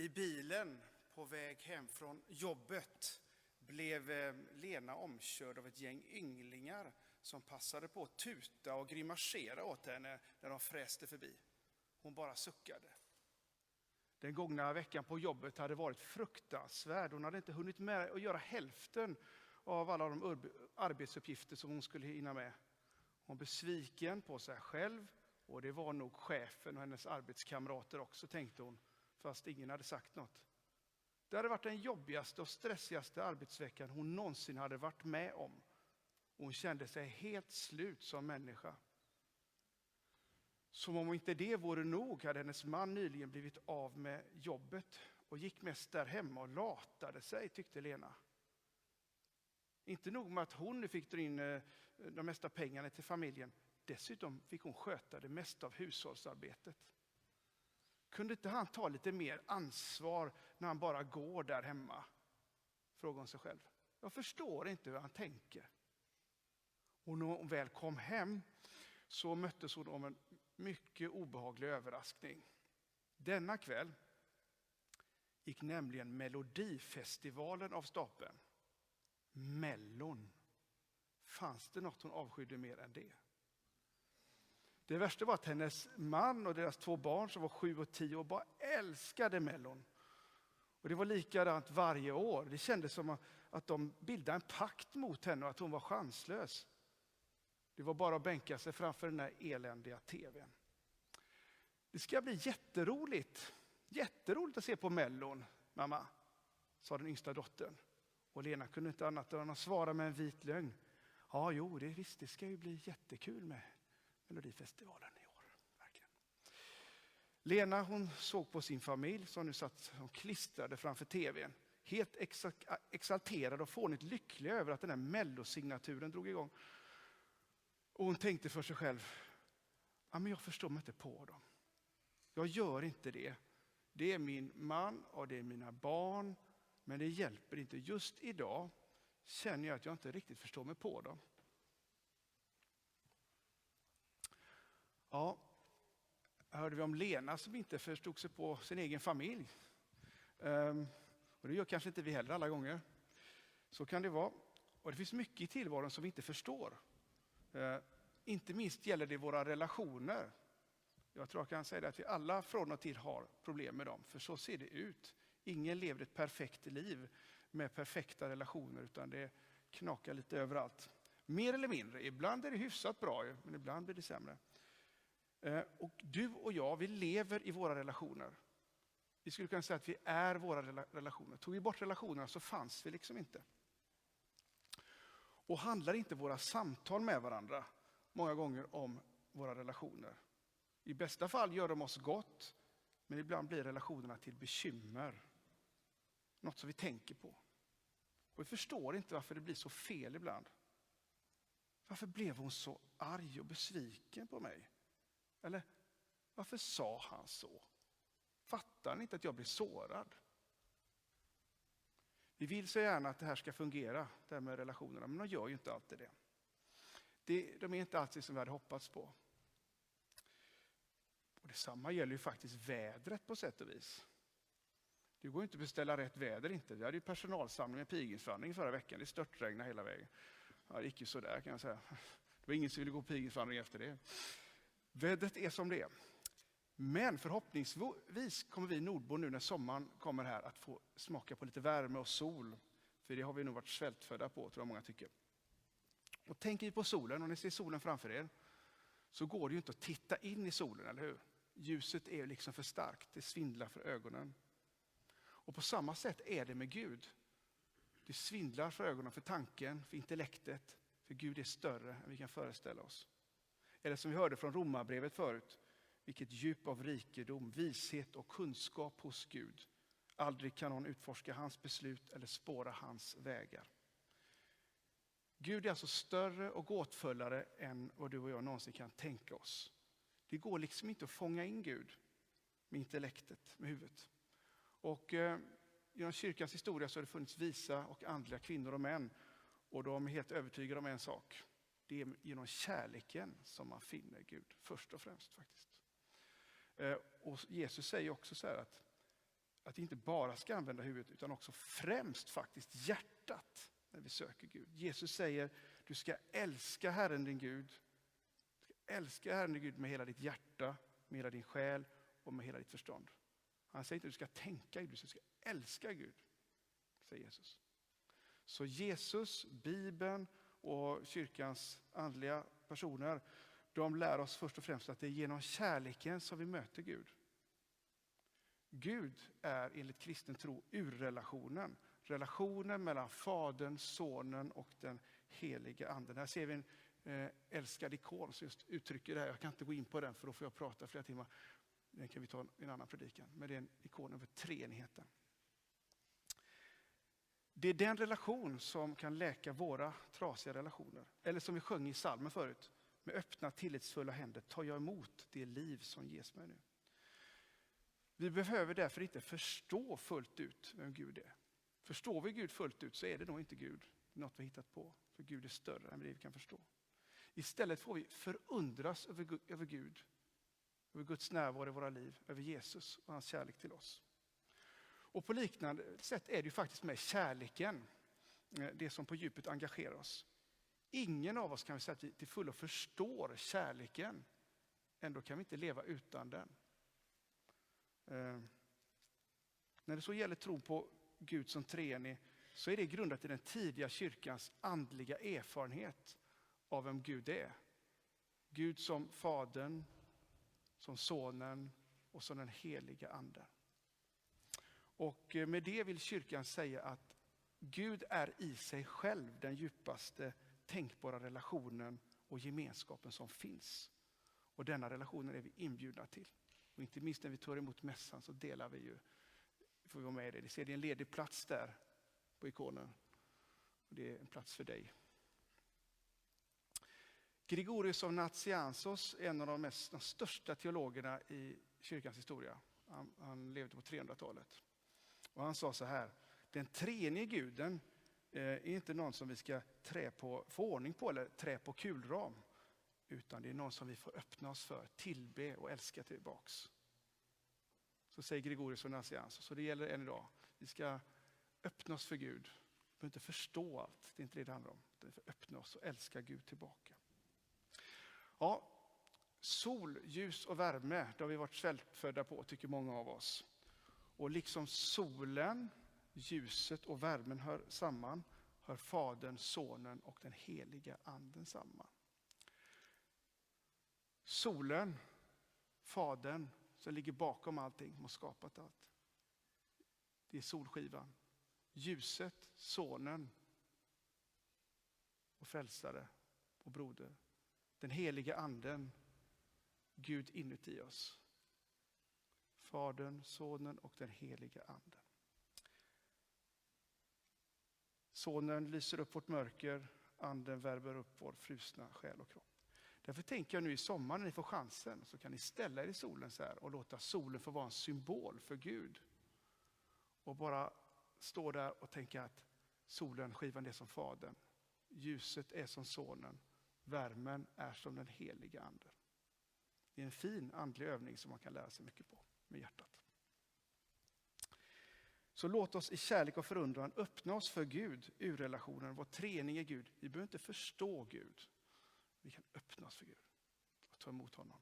I bilen på väg hem från jobbet blev eh, Lena omkörd av ett gäng ynglingar som passade på att tuta och grimasera åt henne när de fräste förbi. Hon bara suckade. Den gångna veckan på jobbet hade varit fruktansvärd. Hon hade inte hunnit med att göra hälften av alla de arbetsuppgifter som hon skulle hinna med. Hon var besviken på sig själv och det var nog chefen och hennes arbetskamrater också, tänkte hon, fast ingen hade sagt något. Det hade varit den jobbigaste och stressigaste arbetsveckan hon någonsin hade varit med om. Hon kände sig helt slut som människa. Som om inte det vore nog hade hennes man nyligen blivit av med jobbet och gick mest där hemma och latade sig, tyckte Lena. Inte nog med att hon nu fick dra in eh, de mesta pengarna till familjen. Dessutom fick hon sköta det mesta av hushållsarbetet. Kunde inte han ta lite mer ansvar när han bara går där hemma? Frågar hon sig själv. Jag förstår inte hur han tänker. Och när hon väl kom hem så möttes hon av en mycket obehaglig överraskning. Denna kväll gick nämligen Melodifestivalen av stapeln. Mellon. Fanns det något hon avskydde mer än det? Det värsta var att hennes man och deras två barn som var sju och tio år bara älskade Mellon. Och det var likadant varje år. Det kändes som att de bildade en pakt mot henne och att hon var chanslös. Det var bara att bänka sig framför den här eländiga tvn. Det ska bli jätteroligt. Jätteroligt att se på Mellon, mamma, sa den yngsta dottern. Och Lena kunde inte annat än att svara med en vit lögn. Ja, jo, det, visst, det ska ju bli jättekul med Melodifestivalen i år. Verkligen. Lena hon såg på sin familj som nu satt som klistrade framför tvn. Helt exalterad och fånigt lycklig över att den här mellosignaturen drog igång. Och hon tänkte för sig själv, ja, men jag förstår mig inte på dem. Jag gör inte det. Det är min man och det är mina barn. Men det hjälper inte. Just idag känner jag att jag inte riktigt förstår mig på dem. Ja, hörde vi om Lena som inte förstod sig på sin egen familj. Um, och det gör kanske inte vi heller alla gånger. Så kan det vara. Och det finns mycket i tillvaron som vi inte förstår. Uh, inte minst gäller det våra relationer. Jag tror jag kan säga att vi alla från och till har problem med dem, för så ser det ut. Ingen lever ett perfekt liv med perfekta relationer, utan det knakar lite överallt. Mer eller mindre. Ibland är det hyfsat bra, men ibland blir det sämre. Eh, och du och jag, vi lever i våra relationer. Vi skulle kunna säga att vi är våra relationer. Tog vi bort relationerna så fanns vi liksom inte. Och handlar inte våra samtal med varandra många gånger om våra relationer? I bästa fall gör de oss gott, men ibland blir relationerna till bekymmer. Något som vi tänker på. Och vi förstår inte varför det blir så fel ibland. Varför blev hon så arg och besviken på mig? Eller varför sa han så? Fattar ni inte att jag blir sårad? Vi vill så gärna att det här ska fungera, det här med relationerna, men de gör ju inte alltid det. de är inte alltid som vi hade hoppats på. Och Detsamma gäller ju faktiskt vädret på sätt och vis. Det går inte att beställa rätt väder inte. Vi hade ju personalsamling med pilgrimsvandring förra veckan. Det störtregnade hela vägen. Ja, det gick ju sådär kan jag säga. Det var ingen som ville gå pilgrimsvandring efter det. Vädret är som det är. Men förhoppningsvis kommer vi nordbor nu när sommaren kommer här att få smaka på lite värme och sol. För det har vi nog varit svältfödda på, tror jag många tycker. Och tänker vi på solen, om ni ser solen framför er, så går det ju inte att titta in i solen, eller hur? Ljuset är liksom för starkt, det svindlar för ögonen. Och på samma sätt är det med Gud. Det svindlar för ögonen, för tanken, för intellektet. För Gud är större än vi kan föreställa oss. Eller som vi hörde från Romarbrevet förut, vilket djup av rikedom, vishet och kunskap hos Gud. Aldrig kan någon utforska hans beslut eller spåra hans vägar. Gud är alltså större och gåtfullare än vad du och jag någonsin kan tänka oss. Det går liksom inte att fånga in Gud med intellektet, med huvudet. Och eh, genom kyrkans historia så har det funnits visa och andliga kvinnor och män. Och de är helt övertygade om en sak. Det är genom kärleken som man finner Gud, först och främst faktiskt. Eh, och Jesus säger också så här att, att vi inte bara ska använda huvudet utan också främst faktiskt hjärtat när vi söker Gud. Jesus säger du ska älska Herren din Gud. Du ska älska Herren din Gud med hela ditt hjärta, med hela din själ och med hela ditt förstånd. Han säger inte att du ska tänka Gud, du ska älska Gud. Säger Jesus. Så Jesus, Bibeln och kyrkans andliga personer, de lär oss först och främst att det är genom kärleken som vi möter Gud. Gud är enligt kristen tro urrelationen. Relationen mellan Fadern, Sonen och den helige Anden. Här ser vi en eh, älskad ikon som just uttrycker det här. Jag kan inte gå in på den för då får jag prata flera timmar. Den kan vi ta i en annan predikan. Men det är en ikon över treenigheten. Det är den relation som kan läka våra trasiga relationer. Eller som vi sjöng i salmen förut. Med öppna tillitsfulla händer tar jag emot det liv som ges mig nu. Vi behöver därför inte förstå fullt ut vem Gud är. Förstår vi Gud fullt ut så är det nog inte Gud, något vi hittat på. För Gud är större än det vi kan förstå. Istället får vi förundras över, över Gud, över Guds närvaro i våra liv, över Jesus och hans kärlek till oss. Och på liknande sätt är det ju faktiskt med kärleken, eh, det som på djupet engagerar oss. Ingen av oss kan vi säga att vi till fullo förstår kärleken. Ändå kan vi inte leva utan den. Eh, när det så gäller tron på Gud som treenig så är det grundat i den tidiga kyrkans andliga erfarenhet av vem Gud är. Gud som Fadern, som Sonen och som den heliga Anden. Och eh, med det vill kyrkan säga att Gud är i sig själv den djupaste tänkbara relationen och gemenskapen som finns. Och denna relationen är vi inbjudna till. Och inte minst när vi tar emot mässan så delar vi ju, får vi vara med i det. Ni ser det är en ledig plats där på ikonen. Och det är en plats för dig. Gregorius av Nazianzos är en av de, mest, de största teologerna i kyrkans historia. Han, han levde på 300-talet. Och han sa så här, den treenige guden eh, är inte någon som vi ska trä på, få ordning på eller trä på kulram. Utan det är någon som vi får öppna oss för, tillbe och älska tillbaks. Så säger Gregorius och Nassians, Så det gäller än idag. Vi ska öppna oss för Gud. Vi behöver inte förstå allt, det är inte det det handlar om. Vi får öppna oss och älska Gud tillbaka. Ja, sol, ljus och värme, det har vi varit svältfödda på tycker många av oss. Och liksom solen, ljuset och värmen hör samman, hör Fadern, Sonen och den heliga Anden samman. Solen, Fadern, som ligger bakom allting, som har skapat allt. Det är solskivan. Ljuset, Sonen och frälsare och broder. Den heliga anden, Gud inuti oss. Fadern, Sonen och den heliga anden. Sonen lyser upp vårt mörker, anden värmer upp vår frusna själ och kropp. Därför tänker jag nu i sommar när ni får chansen så kan ni ställa er i solen så här och låta solen få vara en symbol för Gud. Och bara stå där och tänka att solen, skivan är som Fadern. Ljuset är som Sonen. Värmen är som den heliga Anden. Det är en fin andlig övning som man kan lära sig mycket på med hjärtat. Så låt oss i kärlek och förundran öppna oss för Gud, ur relationen, vår i Gud. Vi behöver inte förstå Gud. Vi kan öppna oss för Gud och ta emot honom.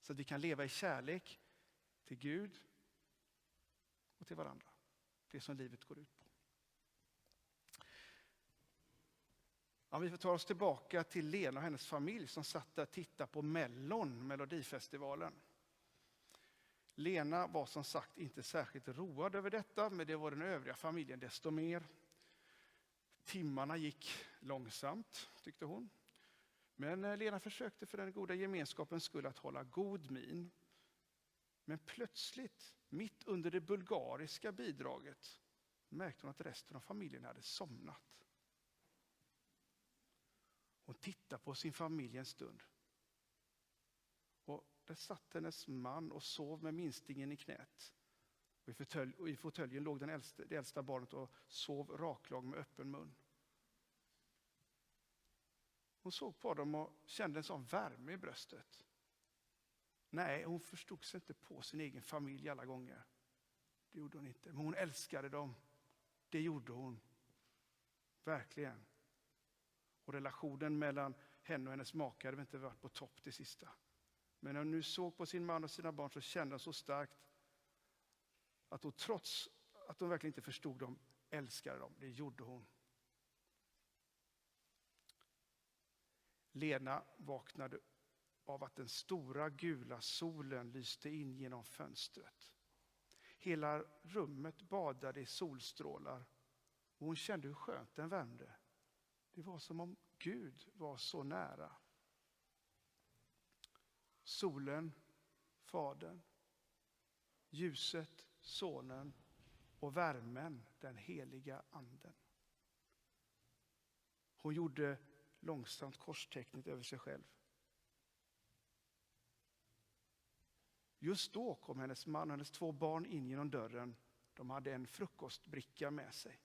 Så att vi kan leva i kärlek till Gud och till varandra. Det som livet går ut på. Ja, vi får ta oss tillbaka till Lena och hennes familj som satt där och tittade på Mellon, Melodifestivalen. Lena var som sagt inte särskilt road över detta, men det var den övriga familjen desto mer. Timmarna gick långsamt, tyckte hon. Men eh, Lena försökte för den goda gemenskapens skull att hålla god min. Men plötsligt, mitt under det bulgariska bidraget, märkte hon att resten av familjen hade somnat. Hon tittade på sin familj en stund. Där satt hennes man och sov med minstingen i knät. Och I fåtöljen låg den äldste, det äldsta barnet och sov raklång med öppen mun. Hon såg på dem och kände en sån värme i bröstet. Nej, hon förstod sig inte på sin egen familj alla gånger. Det gjorde hon inte. Men hon älskade dem. Det gjorde hon. Verkligen. Och relationen mellan henne och hennes make hade inte varit på topp det sista. Men när hon nu såg på sin man och sina barn så kände hon så starkt att hon trots att hon verkligen inte förstod dem, älskade dem. Det gjorde hon. Lena vaknade av att den stora gula solen lyste in genom fönstret. Hela rummet badade i solstrålar och hon kände hur skönt den värmde. Det var som om Gud var så nära. Solen, Fadern, ljuset, Sonen och värmen, den heliga Anden. Hon gjorde långsamt korstecknet över sig själv. Just då kom hennes man och hennes två barn in genom dörren. De hade en frukostbricka med sig.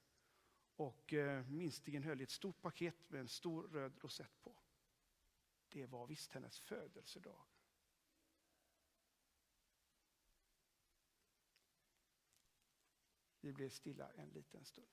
Och eh, minstingen höll i ett stort paket med en stor röd rosett på. Det var visst hennes födelsedag. Vi blir stilla en liten stund.